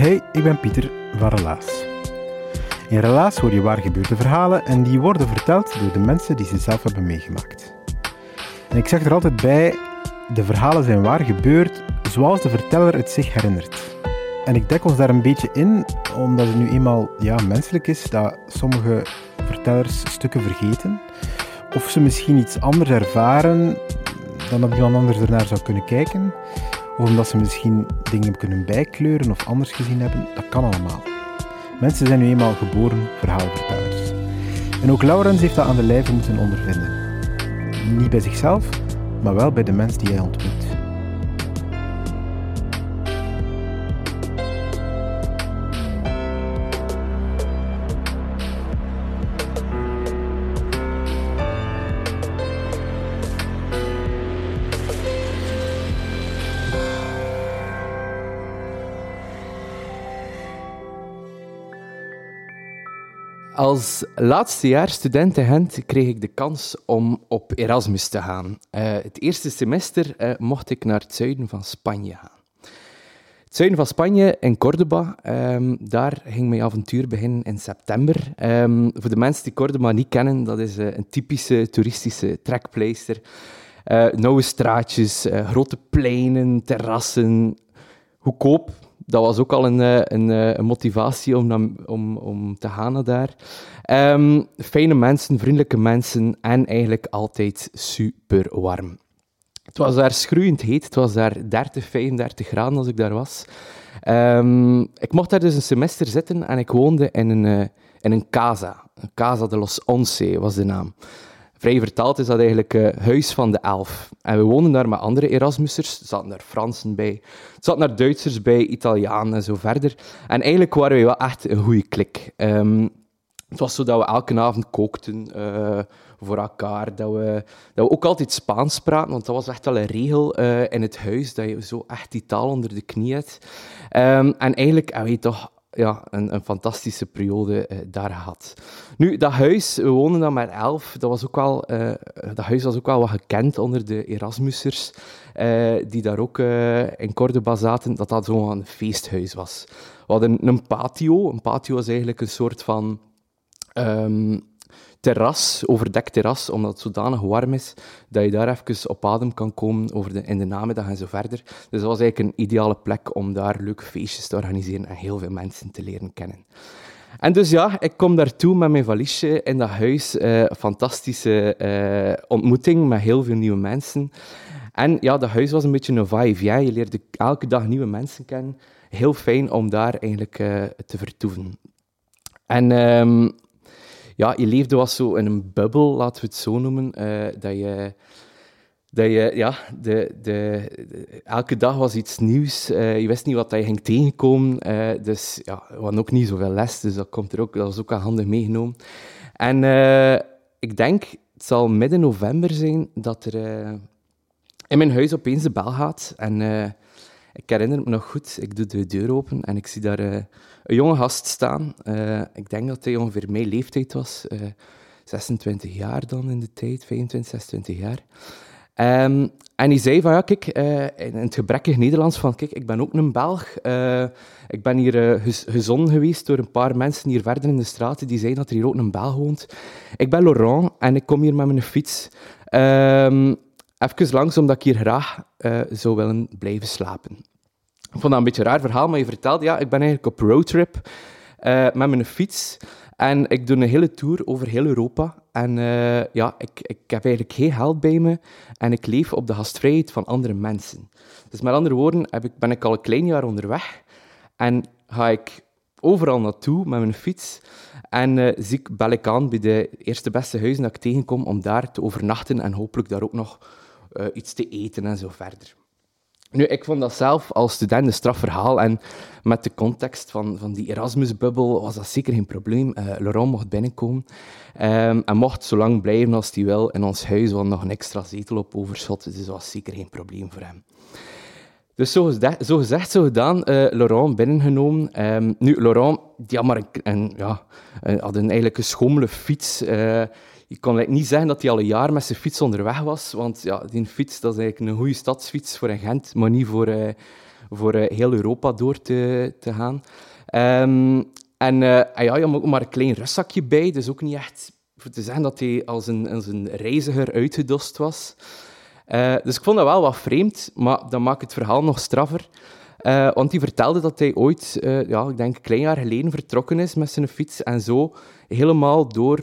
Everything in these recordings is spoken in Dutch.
Hey, ik ben Pieter van Relaas. In Relaas hoor je waar gebeurde verhalen en die worden verteld door de mensen die ze zelf hebben meegemaakt. En ik zeg er altijd bij, de verhalen zijn waar gebeurd zoals de verteller het zich herinnert. En ik dek ons daar een beetje in, omdat het nu eenmaal ja, menselijk is dat sommige vertellers stukken vergeten. Of ze misschien iets anders ervaren dan dat iemand anders ernaar zou kunnen kijken. Of omdat ze misschien dingen kunnen bijkleuren of anders gezien hebben. Dat kan allemaal. Mensen zijn nu eenmaal geboren verhaalvertellers. En ook Laurens heeft dat aan de lijve moeten ondervinden. Niet bij zichzelf, maar wel bij de mens die hij ontmoet. Als laatste jaar student in Gent kreeg ik de kans om op Erasmus te gaan. Eh, het eerste semester eh, mocht ik naar het zuiden van Spanje gaan. Het zuiden van Spanje, in Córdoba, ehm, daar ging mijn avontuur beginnen in september. Ehm, voor de mensen die Córdoba niet kennen, dat is eh, een typische toeristische trekpleister. Nauwe straatjes, grote pleinen, terrassen, goedkoop. Dat was ook al een, eh, eh, een motivatie om, dan, om, om te gaan daar. Ehm, fijne mensen, vriendelijke mensen en eigenlijk altijd super warm. Het was daar schroeiend heet. Het was daar 30, 35 graden als ik daar was. Ehm, ik mocht daar dus een semester zitten en ik woonde in een, eh, in een casa. Casa de los Once was de naam. Vrij vertaald is dat eigenlijk eh, Huis van de Elf. En we woonden daar met andere Erasmussers. Er zaten daar Fransen bij. Er zaten daar Duitsers bij, Italianen en zo verder. En eigenlijk waren we wel echt een goede klik. Ehm, het was zo dat we elke avond kookten eh, voor elkaar. Dat we, dat we ook altijd Spaans praten, want dat was echt wel een regel eh, in het huis, dat je zo echt die taal onder de knie hebt. Ehm, en eigenlijk hebben we toch ja, een, een fantastische periode eh, daar gehad. Nu, dat huis, we woonden dan met elf, dat, was ook wel, eh, dat huis was ook wel wat gekend onder de Erasmussers, eh, die daar ook in Córdoba zaten, dat dat zo'n feesthuis was. We hadden een patio. Een patio is eigenlijk een soort van ehm, terras, overdekt terras, omdat het zodanig warm is dat je daar even op adem kan komen over de, in de namiddag en zo verder. Dus dat was eigenlijk een ideale plek om daar leuke feestjes te organiseren en heel veel mensen te leren kennen. En dus ja, ik kom daartoe met mijn valiesje in dat huis. eh, fantastische eh, ontmoeting met heel veel nieuwe mensen. En ja, dat huis was een beetje een vibe. Ja. Je leerde elke dag nieuwe mensen kennen. Heel fijn om daar eigenlijk eh, te vertoeven. En ehm, ja, je leefde was zo in een bubbel, laten we het zo noemen, eh, dat je... Dat je, ja, de, de, elke dag was iets nieuws. Eh, je wist niet wat je ging tegenkomen. eh, dus ja, we ook niet zoveel les, dus dat, komt er ook, dat was ook wel handig meegenomen. En ik denk, het zal midden november zijn, dat er in mijn huis opeens de bel gaat. En ik herinner me nog goed, ik doe de deur open en ik zie daar een jonge gast staan. Eh, ik denk dat hij ongeveer mijn leeftijd was. eh, 26 jaar dan in de tijd, 25, 26 jaar. Ehm, en hij zei van, ja, kijk, eh, in het gebrekkig Nederlands van, kijk, ik ben ook een Belg. Eh, ik ben hier eh, gez- gezonden geweest door een paar mensen hier verder in de straten die zeiden dat er hier ook een Belg woont. Ik ben Laurent en ik kom hier met mijn fiets. Ehm even langs, omdat ik hier graag eh, zou willen blijven slapen. Ik vond dat een beetje raar verhaal, maar je vertelde, ja, ik ben eigenlijk op roadtrip uh, met mijn fiets. En ik doe een hele tour over heel Europa. En uh, ja, ik, ik heb eigenlijk geen geld bij me. En ik leef op de gastvrijheid van andere mensen. Dus met andere woorden heb ik, ben ik al een klein jaar onderweg. En ga ik overal naartoe met mijn fiets. En uh, zie ik, bel ik aan bij de eerste beste huizen dat ik tegenkom om daar te overnachten en hopelijk daar ook nog iets te eten en zo verder. Nu, ik vond dat zelf als student een strafverhaal en met de context van, van die Erasmus-bubbel was dat zeker geen probleem. Uh, Laurent mocht binnenkomen um, en mocht zo lang blijven als hij wil in ons huis, want nog een extra zetel op overschot, dus dat was zeker geen probleem voor hem. Dus zo gezegd, zo, gezegd, zo gedaan, uh, Laurent binnengenomen. Um, nu, Laurent die had, maar een, een ja, had een, eigenlijk een schommele fiets. Uh, je kon niet zeggen dat hij al een jaar met zijn fiets onderweg was, want ja, die fiets dat is eigenlijk een goede stadsfiets voor een Gent, maar niet voor, uh, voor heel Europa door te, te gaan. Um, en ja, je had ook maar een klein rustzakje bij, dus ook niet echt voor te zeggen dat hij als een, als een reiziger uitgedost was. Uh, dus ik vond dat wel wat vreemd, maar dat maakt het verhaal nog straffer. Uh, want hij vertelde dat hij ooit, uh, ja, ik denk een klein jaar geleden, vertrokken is met zijn fiets en zo helemaal door,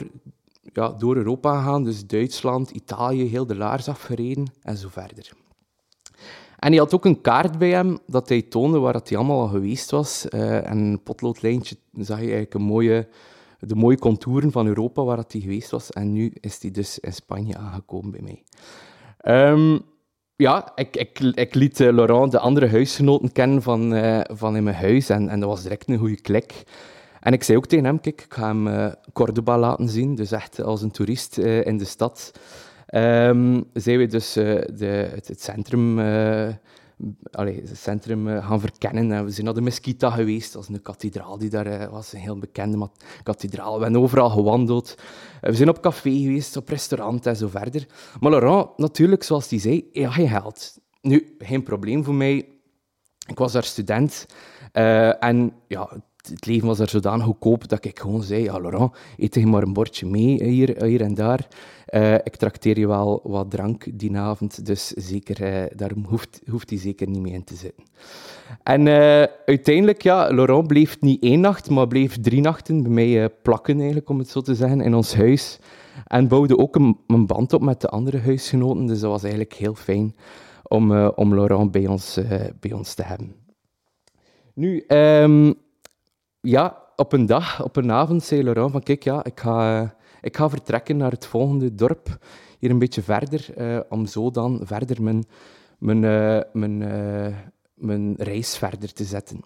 ja, door Europa gegaan. Dus Duitsland, Italië, heel de laars afgereden en zo verder. En hij had ook een kaart bij hem dat hij toonde waar hij allemaal al geweest was. en een potloodlijntje zag je eigenlijk een mooie, de mooie contouren van Europa waar hij geweest was. En nu is hij dus in Spanje aangekomen bij mij. Um, ja, ik, ik, ik liet uh, Laurent de andere huisgenoten kennen van, uh, van in mijn huis en, en dat was direct een goede klik. En ik zei ook tegen hem, kijk, ik ga hem uh, Cordoba laten zien, dus echt als een toerist in de stad. Um, zijn we dus de, het, het, centrum allee, het centrum uh, gaan verkennen. En we zijn naar de Mesquita geweest, dat is een kathedraal die daar uh, was, een heel bekende kathedraal. We hebben overal gewandeld. We zijn op café geweest, op restaurant en zo verder. Maar Laurent, natuurlijk, zoals hij zei, had geen geld. Nu, geen probleem voor mij. Ik was daar student. en ja, het leven was er zodanig goedkoop dat ik gewoon zei, ja Laurent, eet je maar een bordje mee hier, hier en daar. Uh, ik trakteer je wel wat drank die avond, dus zeker, uh, daar hoeft, hoeft hij zeker niet mee in te zitten. En uh, uiteindelijk, ja, Laurent bleef niet één nacht, maar bleef drie nachten bij mij plakken, eigenlijk, om het zo te zeggen, in ons huis. En bouwde ook een, een, band op met de andere huisgenoten, dus dat was eigenlijk heel fijn om, om Laurent bij ons, bij ons te hebben. Nu, um, ja, op een dag, op een avond, zei Laurent van kijk, ja, ik ga, ik ga vertrekken naar het volgende dorp, hier een beetje verder, uh, om zo dan verder mijn, mijn, uh, mijn, uh, mijn reis verder te zetten.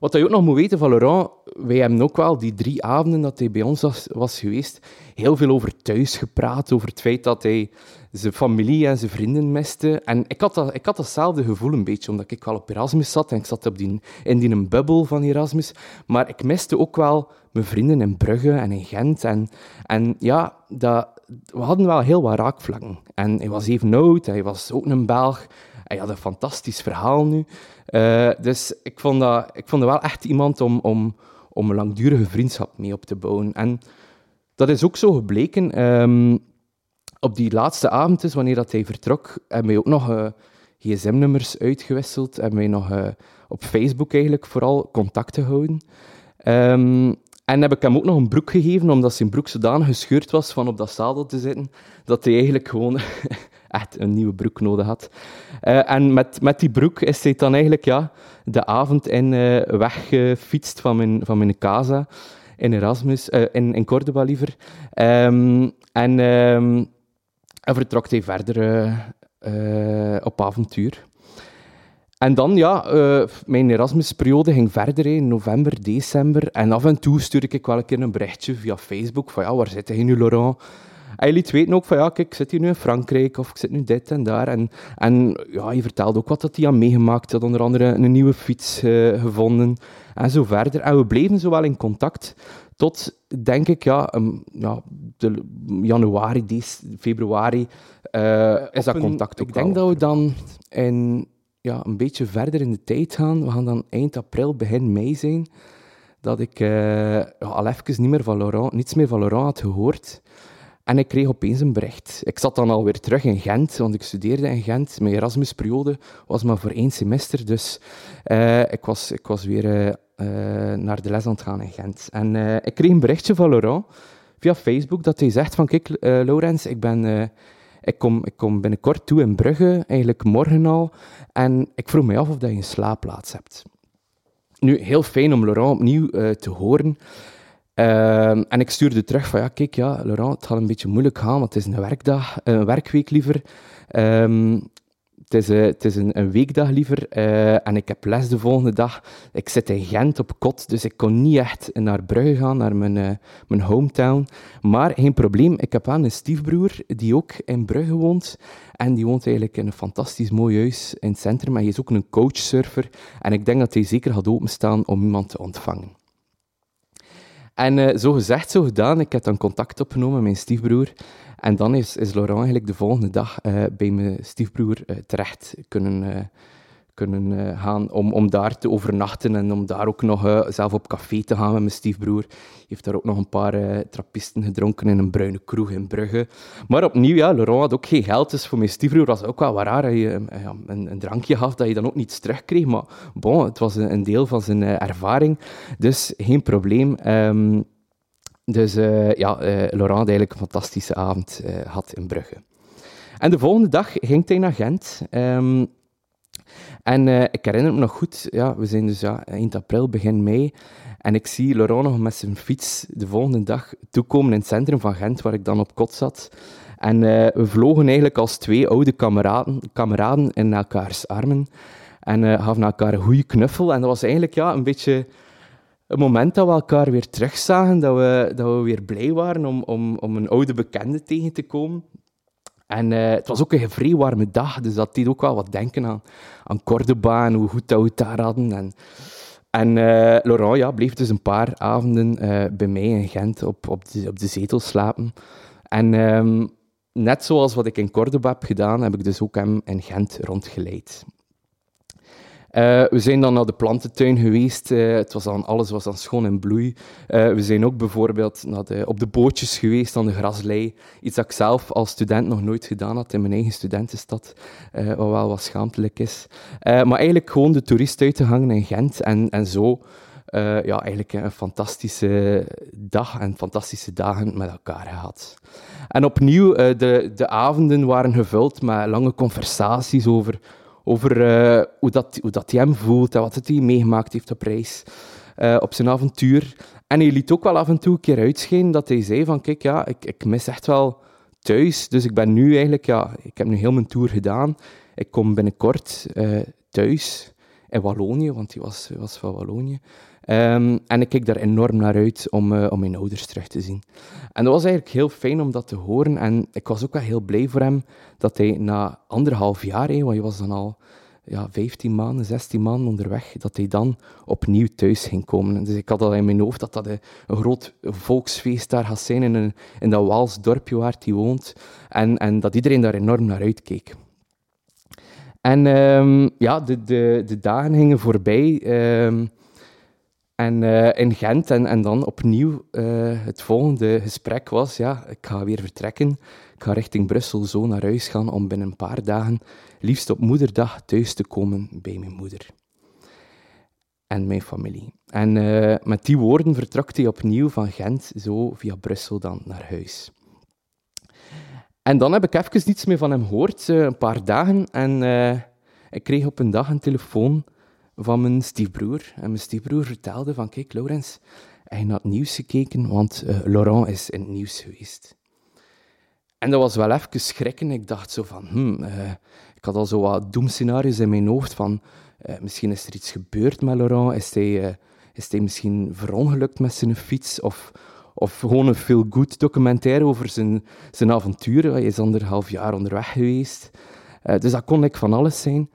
Wat je ook nog moet weten van Laurent, wij hebben ook wel die drie avonden dat hij bij ons was, was geweest, heel veel over thuis gepraat, over het feit dat hij zijn familie en zijn vrienden miste. En ik had, dat, ik had datzelfde gevoel een beetje, omdat ik wel op Erasmus zat en ik zat op die, in die bubbel van Erasmus. Maar ik miste ook wel mijn vrienden in Brugge en in Gent. En, en ja, dat, we hadden wel heel wat raakvlakken. En hij was even oud, hij was ook een Belg. Hij had een fantastisch verhaal nu. Uh, dus ik vond, dat, ik vond dat wel echt iemand om, om, om een langdurige vriendschap mee op te bouwen. En dat is ook zo gebleken. Um, op die laatste avond, is, wanneer dat hij vertrok, hebben wij ook nog uh, gsm-nummers uitgewisseld. Hebben wij nog uh, op Facebook eigenlijk vooral contact gehouden. Um, en heb ik hem ook nog een broek gegeven, omdat zijn broek zodanig gescheurd was van op dat zadel te zitten, dat hij eigenlijk gewoon echt een nieuwe broek nodig had. Uh, en met, met die broek is hij dan eigenlijk ja, de avond in uh, weggefietst van mijn, van mijn casa in Erasmus, uh, in, in Cordoba liever. Um, en um, en vertrok hij verder op avontuur. En dan, ja, mijn Erasmus-periode ging verder in november, december. En af en toe stuurde ik wel een keer een berichtje via Facebook van ja, waar zit hij nu, Laurent? Hij liet weten ook van ja, kijk, ik zit hier nu in Frankrijk of ik zit nu dit en daar. En, en ja, je vertelde ook wat dat hij had meegemaakt. Hij had onder andere een nieuwe fiets uh, gevonden en zo verder. En we bleven zo wel in contact tot, denk ik, ja, um, ja de januari, deze, februari uh, is dat contact ook Ik denk dat we dan in, ja, een beetje verder in de tijd gaan. We gaan dan eind april, begin mei zijn. Dat ik uh, ja, al even niet meer van Laurent, niets meer van Laurent had gehoord. En ik kreeg opeens een bericht. Ik zat dan alweer terug in Gent, want ik studeerde in Gent. Mijn Erasmusperiode was maar voor één semester, dus uh, ik, was, ik was weer uh, uh, naar de les aan het gaan in Gent. En ik kreeg een berichtje van Laurent via Facebook dat hij zegt van, kijk Laurens, ik ben... ik kom, ik kom binnenkort toe in Brugge, eigenlijk morgen al. En ik vroeg me af of dat je een slaapplaats hebt. Nu, heel fijn om Laurent opnieuw te horen. Ehm, en ik stuurde terug van, ja, kijk, ja, Laurent, het gaat een beetje moeilijk gaan, want het is een werkdag, een werkweek liever. Um, het is, het is een, weekdag liever uh, en ik heb les de volgende dag. Ik zit in Gent op kot, dus ik kon niet echt naar Brugge gaan, naar mijn, uh, mijn hometown. Maar geen probleem, ik heb aan een stiefbroer die ook in Brugge woont. En die woont eigenlijk in een fantastisch mooi huis in het centrum. En hij is ook een coachsurfer. En ik denk dat hij zeker gaat openstaan om iemand te ontvangen. En uh, zo gezegd, zo gedaan. Ik heb dan contact opgenomen met mijn stiefbroer. En dan is, is Laurent eigenlijk de volgende dag uh, bij mijn stiefbroer uh, terecht kunnen, kunnen uh, gaan om, om daar te overnachten en om daar ook nog uh, zelf op café te gaan met mijn stiefbroer. Heeft daar ook nog een paar uh, trappisten gedronken in een bruine kroeg in Brugge. Maar opnieuw, ja, Laurent had ook geen geld, dus voor mijn stiefbroer was het ook wel raar dat je een, een, drankje gaf dat je dan ook niets terugkreeg. Maar bon, het was een, deel van zijn ervaring, dus geen probleem. Um, dus ja, Laurent had eigenlijk een fantastische avond had in Brugge. En de volgende dag ging hij naar Gent. Um, en uh, ik herinner me nog goed, ja, we zijn dus ja, eind april, begin mei. En ik zie Laurent nog met zijn fiets de volgende dag toekomen in het centrum van Gent, waar ik dan op kot zat. En uh, we vlogen eigenlijk als twee oude kameraden, kameraden in elkaars armen. En uh, gaven elkaar een goede knuffel. En dat was eigenlijk ja, een beetje een moment dat we elkaar weer terugzagen, dat we, dat we weer blij waren om, om, om een oude bekende tegen te komen. En uh, het was ook een vrij warme dag, dus dat deed ook wel wat denken aan, aan Cordoba en hoe goed dat we het daar hadden. En, en uh, Laurent ja, bleef dus een paar avonden uh, bij mij in Gent op, op, de, op de zetel slapen. En um, net zoals wat ik in Cordoba heb gedaan, heb ik dus ook hem in Gent rondgeleid. Uh, we zijn dan naar de plantentuin geweest. Uh, het was dan, alles was dan schoon in bloei. Uh, we zijn ook bijvoorbeeld naar op de bootjes geweest aan de graslei. Iets dat ik zelf als student nog nooit gedaan had in mijn eigen studentenstad. wat wel wat schaamtelijk is. maar eigenlijk gewoon de toerist uit te hangen in Gent. En, en zo ja, eigenlijk een fantastische dag en fantastische dagen met elkaar gehad. En opnieuw, de, de avonden waren gevuld met lange conversaties over over uh, hoe, dat, hoe dat hij hem voelt en wat het hij meegemaakt heeft op reis, uh, op zijn avontuur. En hij liet ook wel af en toe een keer uitschijnen dat hij zei van, kijk, ja, ik, ik mis echt wel thuis. Dus ik ben nu eigenlijk, ja, ik heb nu heel mijn tour gedaan. Ik kom binnenkort uh, thuis in Wallonië, want hij was, was van Wallonië. Um, en ik kijk daar enorm naar uit om, uh, om mijn ouders terug te zien. En dat was eigenlijk heel fijn om dat te horen. En ik was ook wel heel blij voor hem dat hij na anderhalf jaar, want hij was dan al ja, 15 maanden, 16 maanden onderweg, dat hij dan opnieuw thuis ging komen. Dus ik had al in mijn hoofd dat dat een, een groot volksfeest daar gaat zijn in, een, in dat Waals dorpje waar hij woont. En, en dat iedereen daar enorm naar uitkeek. En um, ja, de, de, de dagen gingen voorbij. Um, en uh, in Gent, en, en dan opnieuw uh, het volgende gesprek was, ja, ik ga weer vertrekken. Ik ga richting Brussel zo naar huis gaan om binnen een paar dagen liefst op moederdag thuis te komen bij mijn moeder. En mijn familie. En uh, met die woorden vertrok hij opnieuw van Gent zo via Brussel dan naar huis. En dan heb ik even niets meer van hem gehoord, een paar dagen. En ik kreeg op een dag een telefoon van mijn stiefbroer. En mijn stiefbroer vertelde van, kijk Laurens, hij had nieuws gekeken, want uh, Laurent is in het nieuws geweest. En dat was wel even schrikken. Ik dacht zo van, hmm, uh, ik had al zo wat doemscenario's in mijn hoofd van, uh, misschien is er iets gebeurd met Laurent, is hij, is hij misschien verongelukt met zijn fiets, of, of gewoon een feel-good documentaire over zijn, zijn avonturen. Hij is anderhalf jaar onderweg geweest. dus dat kon ik van alles zijn.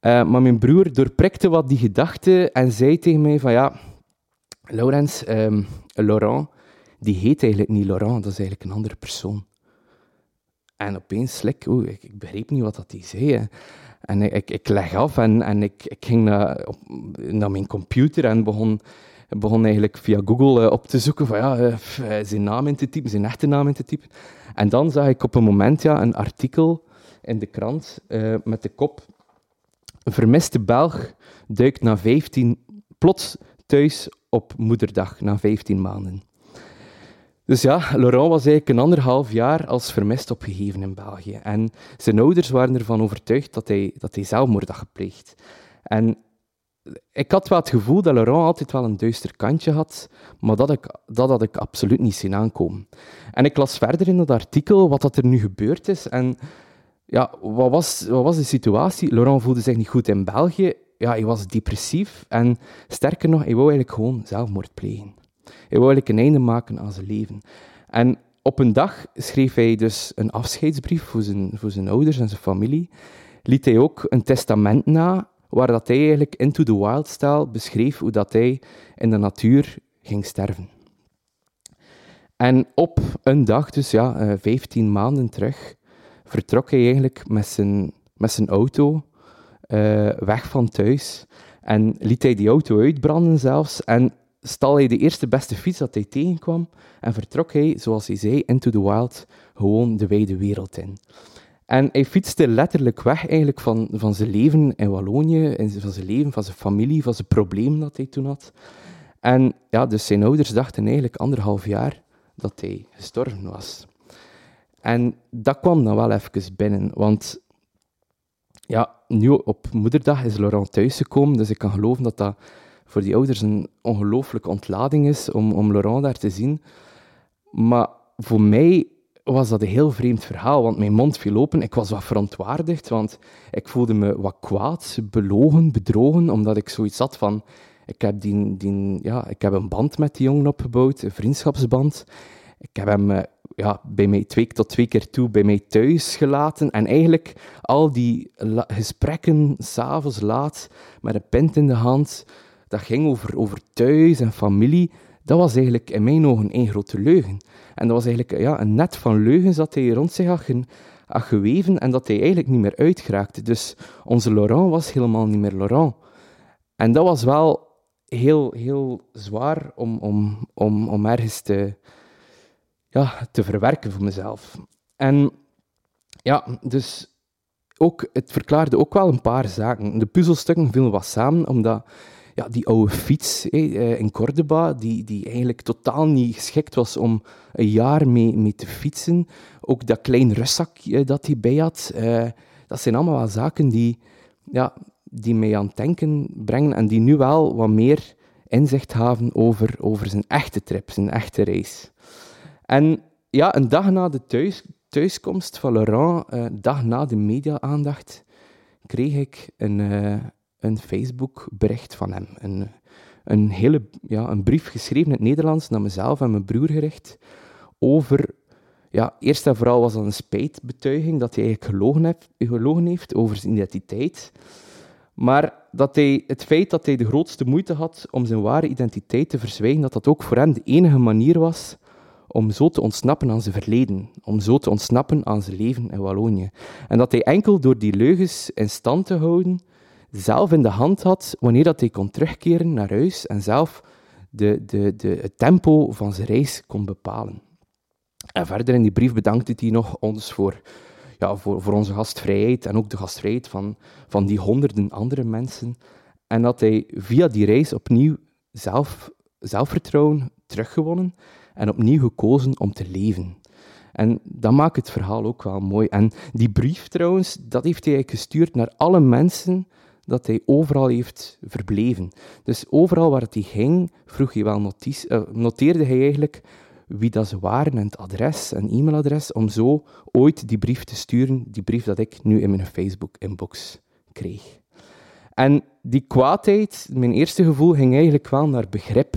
Uh, maar mijn broer doorprikte wat die gedachte en zei tegen mij van ja, Laurens, um, Laurent, die heet eigenlijk niet Laurent, dat is eigenlijk een andere persoon. En opeens slik, oeh, ik, ik begreep niet wat dat hij zei. En ik, ik, leg af en, en ik, ik ging naar, naar mijn computer en begon begon eigenlijk via Google eh, op te zoeken van ja, eh, eh, zijn naam in te typen, zijn echte naam in te typen. En dan zag ik op een moment ja, een artikel in de krant eh, met de kop een vermiste Belg duikt na 15 plots thuis op moederdag, na 15 maanden. Dus ja, Laurent was eigenlijk een anderhalf jaar als vermist opgegeven in België. En zijn ouders waren ervan overtuigd dat hij, dat hij zelfmoord had gepleegd. En ik had wel het gevoel dat Laurent altijd wel een duister kantje had, maar dat, ik, dat had ik absoluut niet zien aankomen. En ik las verder in dat artikel wat dat er nu gebeurd is. En ja, wat was, wat was de situatie? Laurent voelde zich niet goed in België. Ja, hij was depressief en sterker nog, hij wou eigenlijk gewoon zelfmoord plegen. Hij wou eigenlijk een einde maken aan zijn leven. En op een dag schreef hij dus een afscheidsbrief voor zijn, voor zijn ouders en zijn familie. Liet hij ook een testament na, waar dat hij eigenlijk Into the Wild-stijl beschreef hoe dat hij in de natuur ging sterven. En op een dag, dus ja, eh, 15 maanden terug, vertrok hij eigenlijk met zijn, met zijn auto eh, weg van thuis. En liet hij die auto uitbranden zelfs. En stal hij de eerste beste fiets dat hij tegenkwam. En vertrok hij, zoals hij zei, into the wild, gewoon de wijde wereld in. En hij fietste letterlijk weg eigenlijk van, van zijn leven in Wallonië, van zijn leven, van zijn familie, van zijn problemen dat hij toen had. En ja, dus zijn ouders dachten eigenlijk anderhalf jaar dat hij gestorven was. En dat kwam dan wel even binnen, want ja, nu op moederdag is Laurent thuisgekomen, dus ik kan geloven dat dat voor die ouders een ongelooflijke ontlading is om, om Laurent daar te zien. Maar voor mij was dat een heel vreemd verhaal, want mijn mond viel open. Ik was wat verontwaardigd, want ik voelde me wat kwaad, belogen, bedrogen, omdat ik zoiets had van... Ik heb, die, die, ja, ik heb een band met die jongen opgebouwd, een vriendschapsband. Ik heb hem eh, ja, bij mij twee tot twee keer toe bij mij thuis gelaten. En eigenlijk al die gesprekken, s'avonds laat, met een pint in de hand, dat ging over, over thuis en familie. Dat was eigenlijk in mijn ogen één grote leugen. En dat was eigenlijk ja, een net van leugens dat hij rond zich had geweven en dat hij eigenlijk niet meer uitgeraakte. Dus onze Laurent was helemaal niet meer Laurent. En dat was wel heel, heel zwaar om, om, om, om ergens te, te verwerken voor mezelf. En ja, dus ook, het verklaarde ook wel een paar zaken. De puzzelstukken vielen wat samen, omdat ja, die oude fiets eh, in Cordoba, die, die eigenlijk totaal niet geschikt was om een jaar mee, mee te fietsen. Ook dat klein rustzakje dat hij bij had. eh, dat zijn allemaal wel zaken die, ja, die mij aan het denken brengen en die nu wel wat meer inzicht hebben over, over zijn echte trip, zijn echte reis. En ja, een dag na de thuis, thuiskomst van Laurent, eh, een dag na de media-aandacht, kreeg ik een, eh, een Facebook-bericht van hem. Een, een, hele, ja, een brief geschreven in het Nederlands naar mezelf en mijn broer gericht over... Ja, eerst en vooral was dat een spijtbetuiging dat hij eigenlijk gelogen heeft, gelogen heeft over zijn identiteit. Maar dat hij, het feit dat hij de grootste moeite had om zijn ware identiteit te verzwijgen, dat dat ook voor hem de enige manier was om zo te ontsnappen aan zijn verleden, om zo te ontsnappen aan zijn leven in Wallonië. En dat hij enkel door die leugens in stand te houden, zelf in de hand had wanneer dat hij kon terugkeren naar huis en zelf de, de, de, het tempo van zijn reis kon bepalen. En verder in die brief bedankte hij nog ons voor, ja, voor, voor onze gastvrijheid en ook de gastvrijheid van, van die honderden andere mensen. En dat hij via die reis opnieuw zelf, zelfvertrouwen teruggewonnen en opnieuw gekozen om te leven. En dat maakt het verhaal ook wel mooi. En die brief trouwens, dat heeft hij gestuurd naar alle mensen dat hij overal heeft verbleven. Dus overal waar hij ging, vroeg hij wel notice, eh, noteerde hij eigenlijk wie dat ze waren en het adres en e-mailadres, om zo ooit die brief te sturen, die brief dat ik nu in mijn Facebook-inbox kreeg. En die kwaadheid, mijn eerste gevoel, ging eigenlijk wel naar begrip.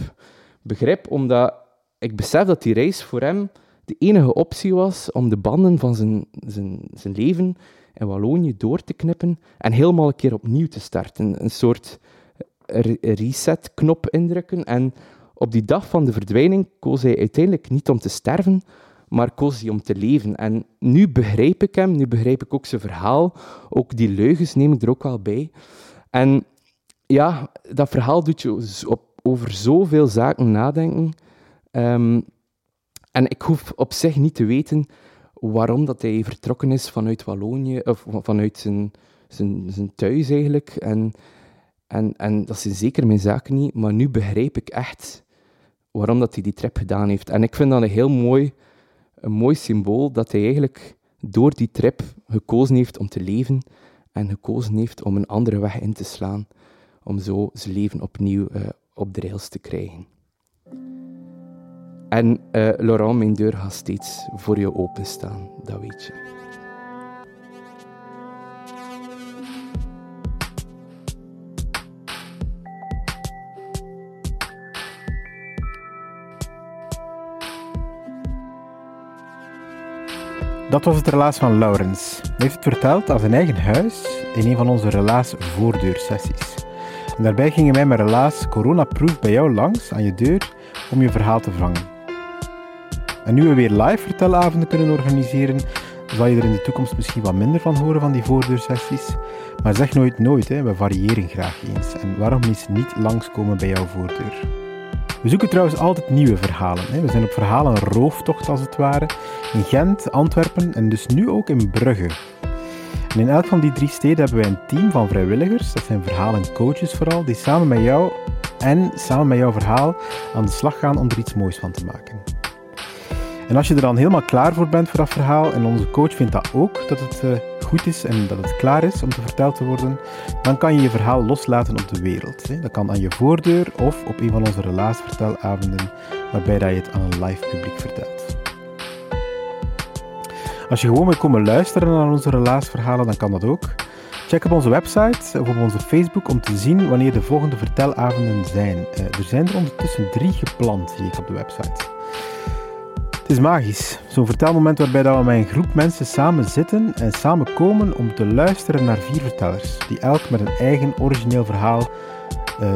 Begrip omdat ik besef dat die reis voor hem de enige optie was om de banden van zijn, zijn, zijn leven in Wallonië door te knippen en helemaal een keer opnieuw te starten. Een soort re- reset-knop indrukken. En op die dag van de verdwijning koos hij uiteindelijk niet om te sterven, maar koos hij om te leven. En nu begrijp ik hem, nu begrijp ik ook zijn verhaal. Ook die leugens neem ik er ook wel bij. En ja, dat verhaal doet je op, over zoveel zaken nadenken. Ehm, en ik hoef op zich niet te weten waarom dat hij vertrokken is vanuit Wallonië, of vanuit zijn, zijn, zijn thuis eigenlijk. En, en, en dat zijn zeker mijn zaken niet, maar nu begrijp ik echt waarom dat hij die trip gedaan heeft. En ik vind dat een heel mooi, een mooi symbool dat hij eigenlijk door die trip gekozen heeft om te leven en gekozen heeft om een andere weg in te slaan, om zo zijn leven opnieuw uh, op de rails te krijgen. En uh, Laurent, mijn deur gaat steeds voor je openstaan, dat weet je. Dat was het relaas van Laurens. Hij heeft het verteld aan zijn eigen huis in een van onze relaas voordeursessies. En daarbij gingen wij met relaas coronaproof bij jou langs aan je deur om je verhaal te vangen. En nu we weer live vertelavonden kunnen organiseren, zal je er in de toekomst misschien wat minder van horen van die voordeursessies. Maar zeg nooit nooit, hè. we variëren graag eens. En waarom eens niet langskomen bij jouw voordeur? We zoeken trouwens altijd nieuwe verhalen. Hè. We zijn op verhalen rooftocht als het ware. In Gent, Antwerpen en dus nu ook in Brugge. En in elk van die drie steden hebben wij een team van vrijwilligers, dat zijn verhalencoaches vooral, die samen met jou en samen met jouw verhaal aan de slag gaan om er iets moois van te maken. En als je er dan helemaal klaar voor bent voor dat verhaal, en onze coach vindt dat ook, dat het uh, goed is en dat het klaar is om te verteld te worden, dan kan je je verhaal loslaten op de wereld. Dat kan aan je voordeur of op een van onze relatievertelavonden, waarbij dat je het aan een live publiek vertelt. Als je gewoon wil komen luisteren naar onze relatieverhalen, dan kan dat ook. Check op onze website of op onze Facebook om te zien wanneer de volgende vertelavonden zijn. Uh, er zijn er ondertussen drie gepland, zie ik op de website. Is magisch. Zo'n vertelmoment waarbij dat we met een groep mensen samen zitten en samen komen om te luisteren naar vier vertellers, die elk met een eigen origineel verhaal uh,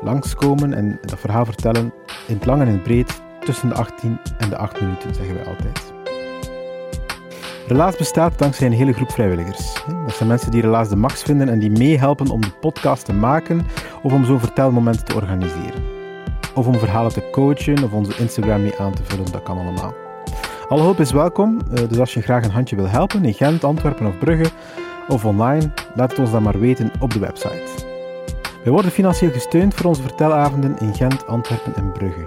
langskomen en dat verhaal vertellen in het lang en in het breed tussen de 18 en de 8 minuten, zeggen wij altijd. Relaas bestaat dankzij een hele groep vrijwilligers. Dat zijn mensen die Relaas de max vinden en die meehelpen om de podcast te maken of om zo'n vertelmoment te organiseren. Of om verhalen te coachen of onze Instagram mee aan te vullen, dat kan allemaal. Alle hulp is welkom, eh, dus als je graag een handje wil helpen in Gent, Antwerpen of Brugge of online, laat het ons dan maar weten op de website. Wij worden financieel gesteund voor onze vertelavonden in Gent, Antwerpen en Brugge.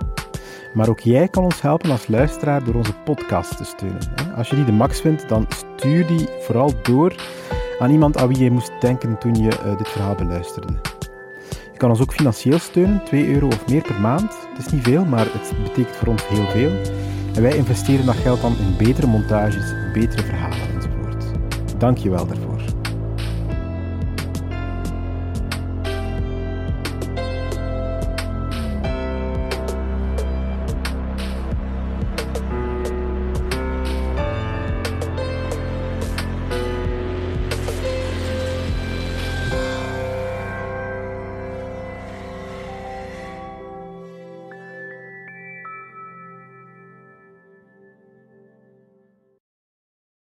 Maar ook jij kan ons helpen als luisteraar door onze podcast te steunen. Als je die de max vindt, dan stuur die vooral door aan iemand aan wie je moest denken toen je eh, dit verhaal beluisterde. Je kan ons ook financieel steunen, 2 euro of meer per maand. Het is niet veel, maar het betekent voor ons heel veel. En wij investeren dat geld dan in betere montages, betere verhalen enzovoort. Dank je wel daarvoor.